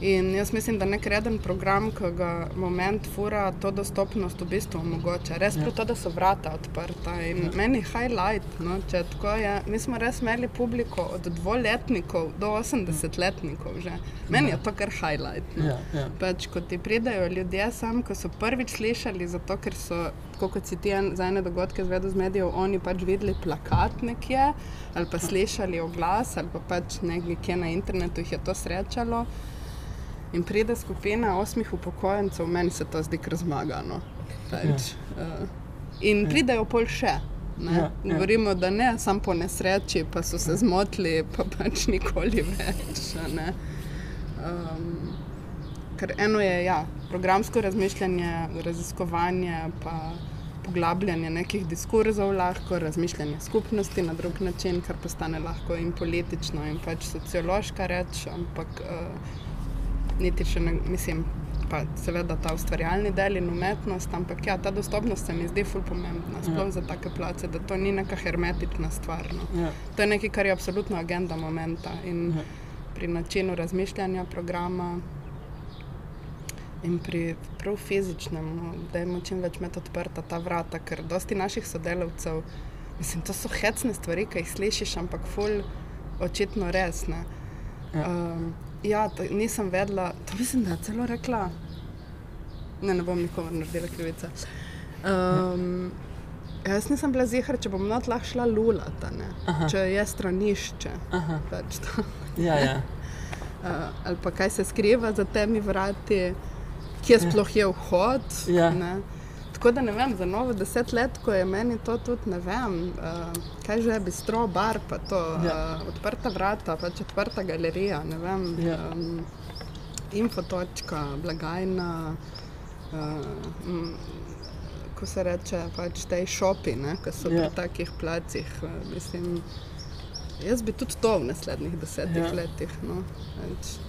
In jaz mislim, da nek reden program, ki ga moment fura, to dostopnost v bistvu omogoča. Res Ja. ja. to, da so vrata odprta. In ja. meni highlight, no, če tako je. Mi smo res imeli publiko od dvoletnikov do 80-letnikov že. Meni je to kar highlight. No. Ja, ja. Pač, ko ti pridejo ljudje sem, ko so prvič slišali, zato ker so, kot si ti en, za ene dogodke zvedel z medijev, oni pač videli plakat nekje ali pa slišali oglas ali pa pač nekje na internetu jih je to srečalo. In pride skupina osmih upokojencev, meni se to zdi kar zmagano. Pač, uh, in pridejo pol še. Ne? Ja, ja. Govorimo, da ne, samo po nesreči, pa so se zmotili, pa pač nikoli več. ne. Um, ker eno je ja, programsko razmišljanje, raziskovanje, pa poglabljanje nekih diskurzov, lahko razmišljanje skupnosti na drug način, kar postane lahko in politično, in pač sociološka reč, ampak uh, niti še ne, mislim. Pa seveda ta ustvarjalni del in umetnost, ampak ja, ta dostopnost se mi zdi ful pomembna, sploh ja. za take place, da to ni neka hermetična stvar. No. Ja. To je nekaj, kar je absolutno agenda momenta in Ja. pri načinu razmišljanja programa in pri prav fizičnem, no, da imamo čim več med odprta ta vrata, ker dosti naših sodelavcev, mislim, to so hecne stvari, ki jih slišiš, ampak ful očitno res. Ne. Ja. Um, ja, nisem vedela, to mislim, da je celo rekla. Ne, ne bom nikomu naredila krivice. Um, Jaz nisem bila zihar, če bom not lahko šla lulata, če je stranišče. Pač to. Ja, ja. Uh, [laughs] ali pa kaj se skriva za temi vrati, kje sploh je vhod. Ja. ne. Tako da ne vem, za novo deset let, ko je meni to tudi ne vem, uh, kaj že je bistro, bar, pa to Ja. uh, odprta vrata, pač odprta galerija, ne vem. Ja. Um, infotočka, blagajna, uh, m, ko se reče, pač te šopi, ne, ki so Ja. pri takih placih. Uh, mislim, jaz bi tudi to v naslednjih desetih Ja. letih. No.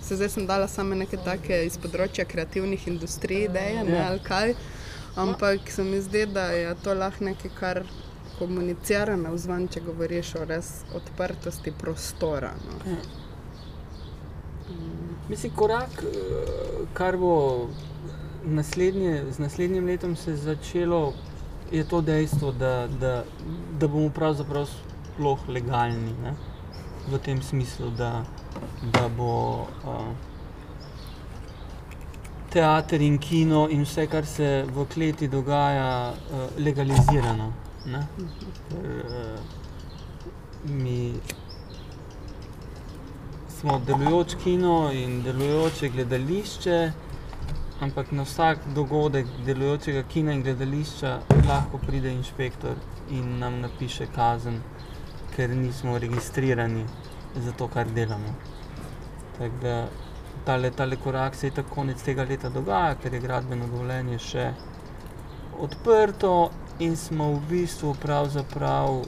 Se zdaj sem dala samo neke take iz področja kreativnih industrij, ideje, ne, Ja. ali kaj. Ampak se mi zdi, da je to lahko nekaj, kar komunicira na vzven, če govoriš o res odprtosti prostora. No. Mislim, korak, eh, kar bo naslednje, z naslednjim letom se začelo, je to dejstvo, da, da, da bomo pravzaprav sploh legalni. Ne? V tem smislu, da, da bo uh, teater in kino in vse, kar se v kleti dogaja, uh, legalizirano. Ker, uh, mi smo delujoč kino in delujoče gledališče, ampak na vsak dogodek delujočega kina in gledališča lahko pride inšpektor in nam napiše kazen, ker nismo registrirani za to, kar delamo. Tako da tale, tale korak se je tako konec tega leta dogaja, ker je gradbeno dovoljenje še odprto in smo v bistvu pravzaprav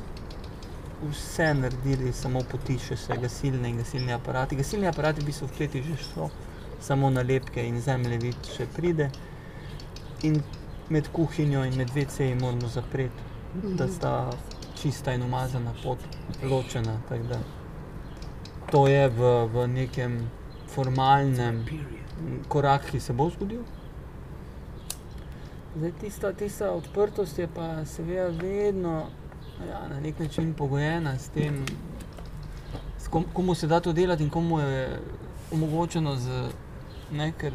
vse naredili, samo potiše se gasilne in gasilni aparati. Gasilni aparati v bistvu v kleti že so, samo nalepke in zemljevid še pride. In med kuhinjo in med WC-ji moramo zapreti, da sta čista in umazana pot ločena. To je v, v nekem formalnem korak, ki se bo zgodil. Zdaj, tista, tista odprtost je pa seveda vedno ja, na nek način pogojena s tem, s kom, komu se da to delati in komu je omogočeno. Z, ne, ker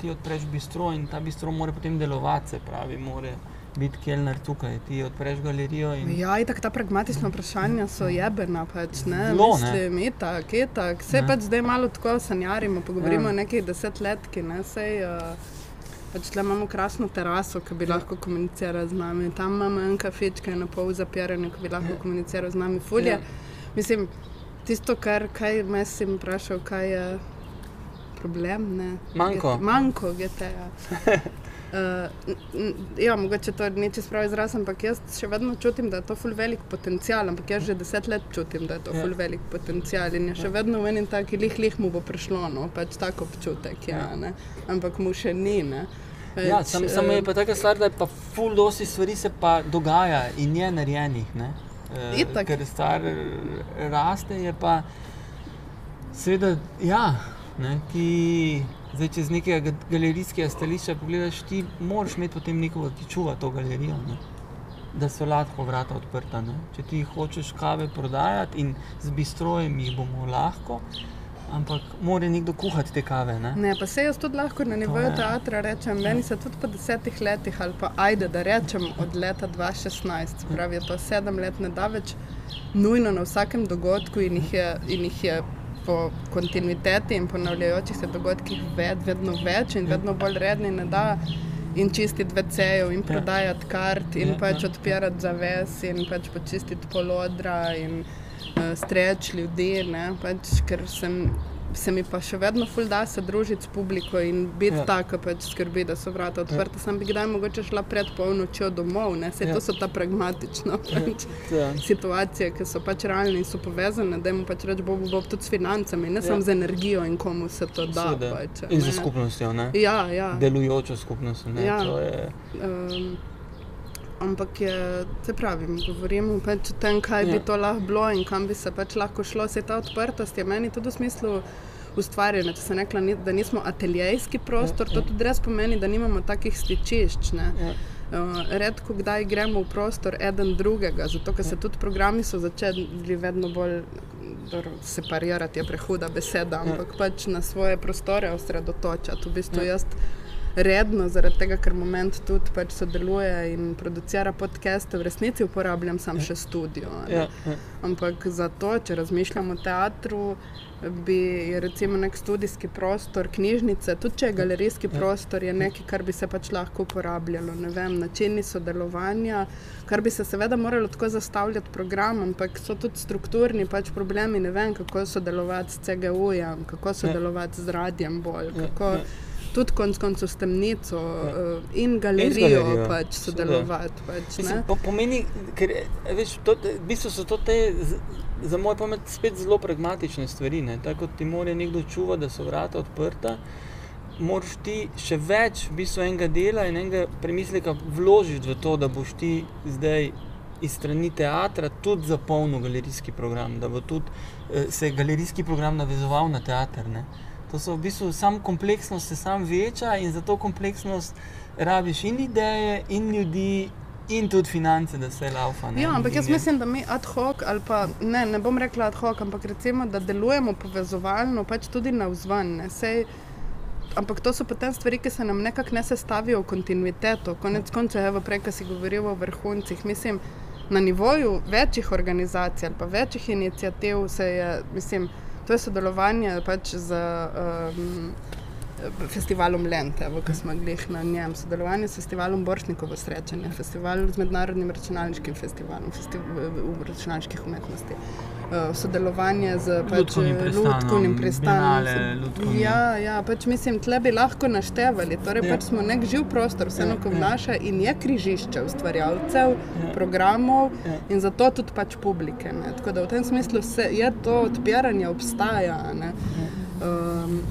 ti odpreš bistro in ta bistro mora potem delovati, se pravi, mora biti kelner tukaj. Ti odpreš galerijo in Ja, itak ta pragmatična vprašanja so jebena, pač, ne, Zelo, mislim, itak, itak. Ne. pač zdaj malo tako sanjarimo, pogovorimo Ja. o nekih desetletki, ne, sej, uh, pač tle imamo krasno teraso, ki bi Ja. lahko komunicirala z nami, tam imamo en kafič, ki je na pol zapiran, ki bi lahko Ja. komuniciral z nami, fulje. Ja. Mislim, tisto, kar me si vprašal, kaj je problem, ne. Manko. GT Manko, GTA. [laughs] Uh, ja, mogoče to ni čisto pravi izraz, ampak jaz še vedno čutim, da je to ful velik potencial. Ampak jaz že deset let čutim, da je to Ja. ful velik potencial in je še vedno v enem taki lih, lih mu bo prišlo, no, pač tako občutek, ja, Ja. ne. ampak mu še ni. Ne. Ja, Pač, sam, samo je eh, pa taka stvar, da je pa ful dosti stvari se pa dogaja in je narejenih. Ne? Eh, Itak. ker stvar raste, je pa seveda, ja, ne, ti zdaj čez nekega ga- galerijskega stališča pogledaš, ti moraš imeti potem nekoga, ki čuva to galerijo. Ne? Da so lahko vrata odprta. Ne? Če ti hočeš kave prodajati in z bistrojem jih bomo lahko, ampak mora nekdo kuhati te kave. Ne? Ne, pa se jaz tudi lahko na nivoju teatra rečem, meni se tudi po desetih letih, ali pa ajde, da rečem od leta 2016, se pravi, je to sedem let, ne da več nujno na vsakem dogodku in jih je, in jih je po kontinuiteti in ponavljajočih se dogodkih ved, vedno več in vedno bolj redni, ne da in čistiti VC-jev in prodajati kart in Ja, pač ja. odpirati zaves in pač počistiti polodra in uh, streč ljudi, ne, pač, ker sem, se mi pa še vedno ful da se družiti s publiko in biti Ja. ja. taka, pač skrbi, da so vrata odprta. Ja. Sem bi kdaj mogoče šla pred polnočjo domov, ne, se Ja. ja. to so ta pragmatična pač, Ja. situacije, ki so pač realne in so povezane, da jim pač reč bo, bo tudi s financami, ne Ja. ja. samo z energijo in komu se to da. Seveda. Pač, In ne. za skupnostjo, ne? Ja, ja. delujočo skupnost. Ne? Ja. To je, Um, ampak je, se pravi, govorimo pač o tem, kaj ja. Ja. bi to lahko bilo in kam bi se pač lahko šlo. Se ta odprtost je meni tudi v smislu ustvarjanja. Če sem rekla, da nismo ateljejski prostor, Ja, to ja. tudi res pomeni, da nimamo takih stičišč. Ne. ja. Uh, redko kdaj gremo v prostor eden drugega, zato ker se tudi programi so začeli vedno bolj separirati, je prehuda beseda, ampak pač na svoje prostore osredotočati. V bistvu Ja. jaz redno, zaradi tega, ker moment tudi pač sodeluje in producira podcaste, v resnici uporabljam sam še studio. Ja, ja. Ampak za to, če razmišljam o teatru, bi recimo nek študijski prostor, knjižnice, tudi če je galerijski Ja. prostor, je nekaj, kar bi se pač lahko uporabljalo. Ne vem, načini sodelovanja, kar bi se seveda moralo tako zastavljati program, ampak so tudi strukturni pač problemi. Ne vem, kako sodelovati s CGU-jem, kako sodelovati z radiem bolj. Ja, Kako, ja. Tudi konc koncev s temnico Ja. uh, in galerijo, galerijo, pač sodelovati. Pač, Mislim, po, pomeni, ker eh, veš, to, v bistvu so to te, za moj pamet, spet zelo pragmatične stvari. ne. Tako ti mora nekdo čuvati, da so vrata odprta, moraš ti še več v bistvu enega dela in enega premisleka vložiti v to, da boš ti zdaj iz strani teatra tudi zapolnil galerijski program, da bo tudi eh, se galerijski program navezoval na teater. Ne. To so v bistvu sam kompleksnost se sam veča in za to kompleksnost rabiš in ideje, in ljudi, in tudi finance, da se laufa. ne. Ja, ampak jaz mislim, da mi ad hoc, ali pa ne, ne bom rekla ad hoc, ampak recimo, da delujemo povezovalno, pač tudi na vzven. Ampak to so potem stvari, ki se nam nekako ne sestavijo v kontinuiteto. Konec koncev, evo prej, ko si govoril o vrhuncih, mislim, na nivoju večjih organizacij ali pa večjih inicijativ se je, mislim, to je sodelovanje pač z um, festivalom Lente, ki smo glih na njem, sodelovanje s festivalom Boršnikovo srečanje, festival z mednarodnim računalniškim festivalom festi v računalniških umetnosti. Uh, sodelovanje z pač, Lutkovnim prestanom, Lutkovnim prestanom. Bienale Lutkovni. Ja, ja, pač mislim, tle bi lahko naštevali. Torej, Ja. ja. pač smo nek živ prostor, vseeno, Ja, ko ja. vnaša in je križišče ustvarjalcev, Ja. ja. programov ja. in zato tudi pač publike. Ne. Tako da v tem smislu se, je to odpiranje obstaja. Ne. Um,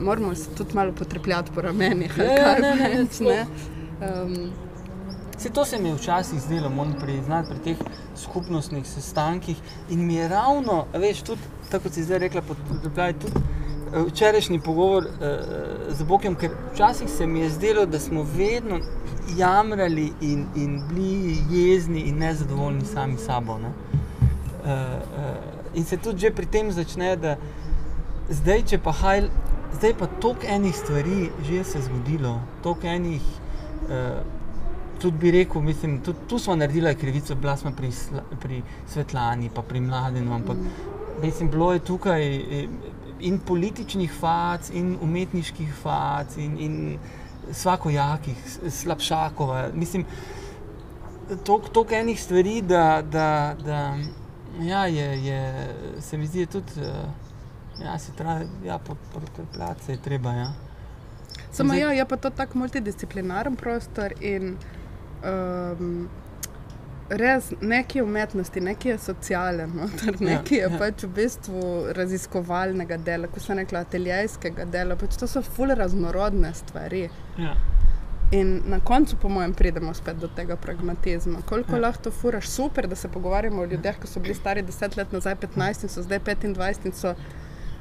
moramo se tudi malo potrepljati po ramenih. Ja, ja, ne, ne, ne, ne. Um, Se to se mi je včasih zdelo, moram priznati, pri teh skupnostnih sestankih. In mi je ravno, veš, tudi tako kot si zdaj rekla, podprej tudi eh, včerajšnji pogovor uh, z Bokom, ker včasih se mi je zdelo, da smo vedno jamrali in, in bili jezni in nezadovoljni sami sabo. Ne? Uh, uh, in se tudi že pri tem začne, da zdaj, če pa haj, zdaj pa toliko enih stvari že se je zgodilo, toliko enih. Uh, tudi bi rekel, mislim, tudi tu smo naredili krivico, bila smo pri, pri Svetlani, pa pri Mladenu, ampak mm. mislim, bilo je tukaj eh, in političnih fac, in umetniških fac, in, in svakojakih, s- slabšakova. Mislim, toliko enih stvari, da, da, da ja, je, je, se mi zdi tudi, eh, ja, se treba, ja, potrpljati se je treba, ja. Samo Zdaj- ja, je pa to tako multidisciplinaren prostor in um, res neki umetnosti, neki je socialen, noter, Ja, neki je ja. pač v bistvu raziskovalnega dela, kot sem rekla, ateljejskega dela. Pač to so ful raznorodne stvari. ja. In na koncu, po mojem, pridemo spet do tega pragmatizma. Koliko Ja. ja. lahko furaš, super, da se pogovarjamo o ljudeh, ki so bili stari 10 let nazaj, 15 in so zdaj 25 in so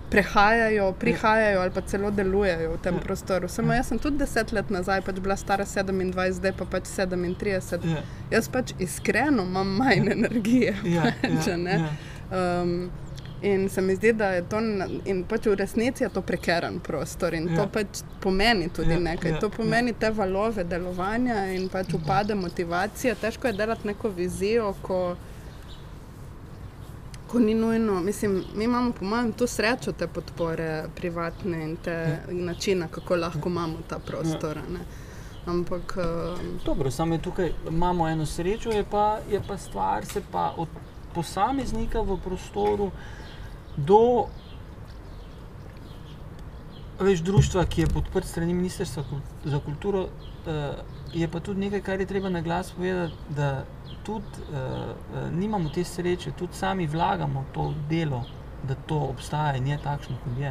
prehajajo, prihajajo ali pa celo delujejo v tem Ja. ja. prostoru. Samo jaz sem tudi 10 let nazaj pač bila stara 27, zdaj pa pač 37. Ja. Jaz pač iskreno imam manj energije. Ja, [laughs] pač, ja, a ne. ja. Um, in se mi zdi, da je to, in pač v resnici je to prekeren prostor in ja. Ja. to pač pomeni tudi Ja, ja, nekaj. ja, Ja, to pomeni ja. te valove delovanja in pač upade motivacije. Težko je delati neko vizijo, ko, ko ni nujno. Mislim, mi imamo, po mojem, tu srečo te podpore privatne in te ja. načine, kako lahko imamo ta prostor. Ja. Ampak. Um, Dobro, samo tukaj imamo eno srečo, je pa, je pa stvar se pa od posameznika v prostoru do več društva, ki je podprt strani Ministrstva za kulturo, eh, je pa tudi nekaj, kar je treba na glas povedati, da tudi eh, nimamo te sreče, tudi sami vlagamo to delo. Da to obstaja in je takšno, kot je.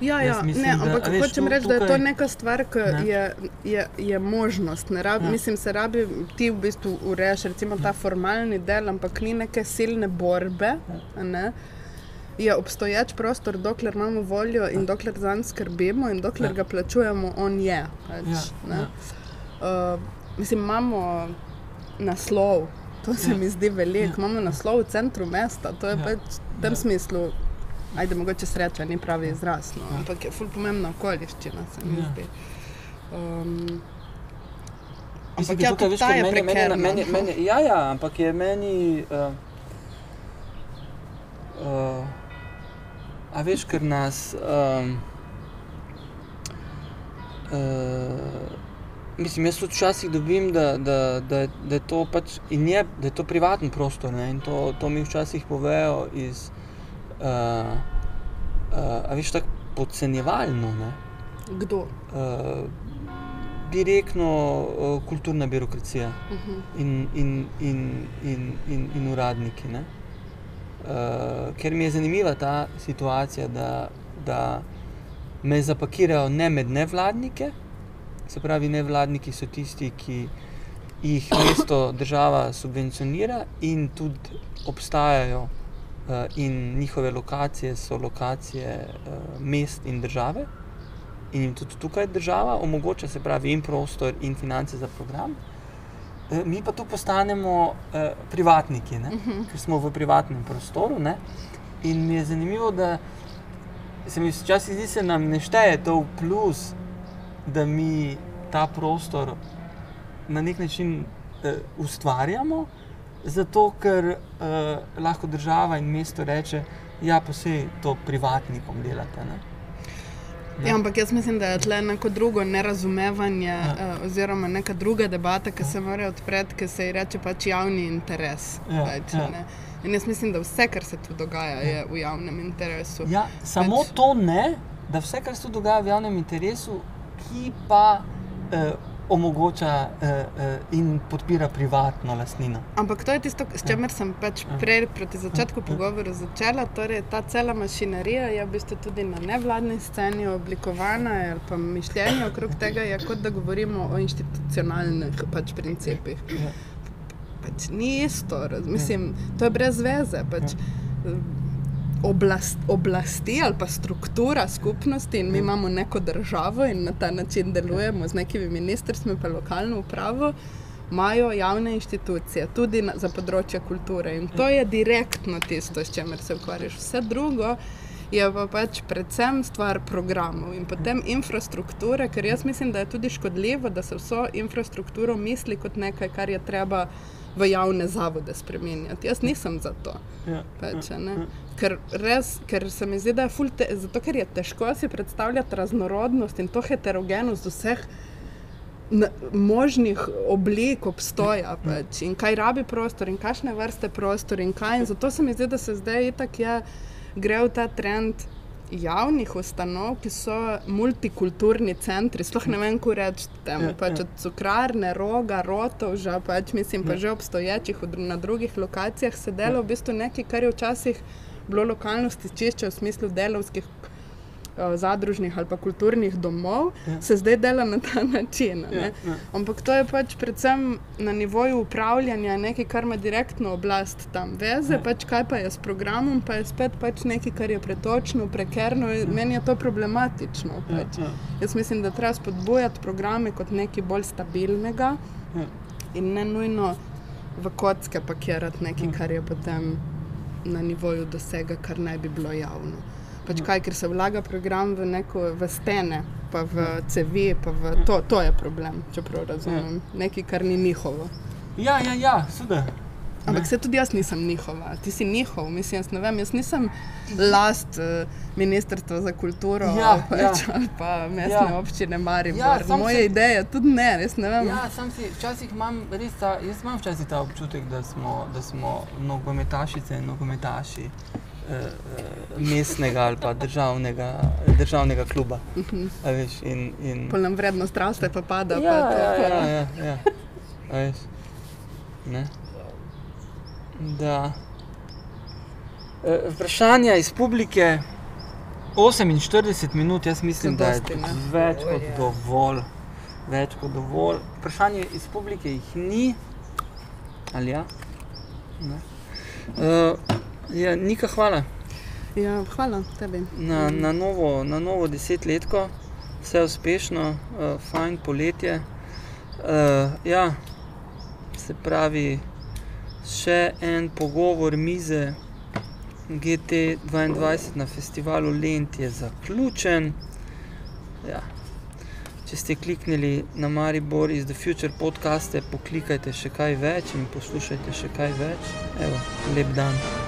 Ja, ja, mislim, ne, da, ampak a veš, hočem reči, da je to neka stvar, ki Ne. je, je, je možnost. Ne Rab, Ja. ja. Mislim, se rabi ti v bistvu ureješ recimo ta formalni del, ampak ni neke silne borbe. a Ne? Je obstoječ prostor, dokler imamo voljo in dokler zanj skrbimo in dokler Ja. ga plačujemo, on je. Pač, Ja, ja. Uh, mislim, imamo naslov, to se Ja. mi zdi veliko. Ja. Imamo naslov v centru mesta, to je Ja. pač v tem Ja. smislu. Ajde, mogoče sreča ni pravi izraz, no, Ja. ampak je ful pomembna okoliščina, se mi Ja. zdi. Um, ampak ja, tukaj, veš, ta je meni, meni, prekerna. meni, meni, ja, ja, ampak je meni. Uh, uh, a veš, ker nas. Um, uh, mislim, jaz včasih dobim, da, da, da, da je to pač in je, da je to privaten prostor. Ne, in to, to mi včasih povejo iz. Uh, uh, veš, tako podcenjevalno. Ne? Kdo? Uh, direktno uh, kulturna birokracija Uh -huh. in, in, in, in, in, in uradniki. ne. Uh, ker mi je zanimiva ta situacija, da, da me zapakirajo ne med nevladnike, se pravi, nevladniki so tisti, ki jih mesto država subvencionira in tudi obstajajo. Uh, in njihove lokacije so lokacije uh, mest in države, in jim tudi tukaj država omogoča, se pravi, in prostor, in finance za program. Eh, Mi pa tu postanemo eh, privatniki, ne? ker smo v privatnem prostoru. Ne? In mi je zanimivo, da se mi včasih zdi, da nam ne šteje to v plus, da mi ta prostor na nek način eh, ustvarjamo, zato ker eh, lahko država in mesto reče, ja, pa se to privatnikom delate. Ne? Ja, ampak jaz mislim, da je tle neko drugo nerazumevanje, Ja. ja. uh, oziroma neka druga debata, ki se mora odpreti, ki se ji reče pač javni interes. Ja, pač, ja. ne. In jaz mislim, da vse, kar se tu dogaja, je v javnem interesu. Ja, samo Pač- to ne, da vse, kar se tu dogaja v javnem interesu, ki pa eh, omogoča eh, eh, in podpira privatno lastnino. Ampak to je tisto, s čimer sem pač Ja. prej proti začetku pogovora začela. Torej, ta cela mašinerija je v bistvu tudi na nevladni sceni oblikovana, ali pa mišljenje okrog tega je kot da govorimo o institucionalnih pač, principih. Ja. Pač ni isto, mislim, to je brez veze. Pač, Oblast, oblasti ali pa struktura skupnosti, in mi imamo neko državo in na ta način delujemo z nekimi ministrstvi, pa lokalno upravo, imajo javne inštitucije, tudi na, za področje kulture. In to je direktno tisto, s čimer se ukvarjaš. Vse drugo je pa pač predvsem stvar programov in potem infrastrukture, ker jaz mislim, da je tudi škodljivo, da se vso infrastrukturo misli kot nekaj, kar je treba v javne zavode spremenjati. Jaz nisem za to. Ja. Pač, a ne. ker, res, ker se mi zdi, da je ful te, zato, ker je težko si predstavljati raznorodnost in to heterogenost vseh možnih oblik obstoja pač, in kaj rabi prostor in kakšne vrste prostor in kaj. In zato se mi zdi, da se zdaj itak je, gre v ta trend javnih ustanov, ki so multikulturni centri. Sploh ne vem, kako reči temu. Ja, Pač ja. od cukrarne, roga, rotov, že pač mislim, pa že obstoječih na drugih lokacijah se dela v bistvu nekaj, kar je včasih bilo lokalno stičišče v smislu delovskih zadružnih ali pa kulturnih domov, Ja. se zdaj dela na ta način. Ja, ne. ja. Ampak to je pač predvsem na nivoju upravljanja nekaj, kar ima direktno oblast tam veze, Ja. pač kaj pa je s programom, pa je spet pač nekaj, kar je pretočno, prekerno. in Meni je to problematično. Pač. Ja, ja. Jaz mislim, da treba spodbujati programe kot nekaj bolj stabilnega Ja. in ne nujno v kocke pakirati nekaj, kar je potem na nivoju dosega, kar naj bi bilo javno. Pač kaj, ker se vlaga program v, neko, v stene, pa v cevi, pa v to, to je problem, če prav razumem. Nekaj, kar ni njihovo. ja, ja, ja seveda. Ampak se tudi jaz nisem njihova, ti si njihov, mislim, jaz ne vem, jaz nisem last uh, Ministrstva za kulturo Ja, pač, ja. ali pa mestne Ja. občine Maribor. Ja, Ja, Moje se- ideje tudi ne, jaz ne vem. Ja, sam si včasih imam res ta, jaz imam včasih ta občutek, da smo, da smo nogometašice in nogometaši eh, eh, mestnega ali pa državnega, državnega kluba. A veš, in, in, Pol nam vrednost raste, pa pada. ja, pa, to, ja, ja, ja, ja. A veš, ne. Da. Eh, Vprašanja iz publike. 48 minut, jaz mislim, da je ne? več kot dovolj. Več kot dovolj. Vprašanje iz publike jih ni, ali ja? Ne. Uh, ja, Nika, hvala Ja, hvala tebi. na, na, novo, na novo desetletko, vse uspešno, uh, fajn poletje. Uh, ja, se pravi, še en pogovor mize GT22 na festivalu Lent je zaključen. Ja. Če ste kliknili na Maribor iz The Future podcaste, poklikajte še kaj več in poslušajte še kaj več. Evo, lep dan.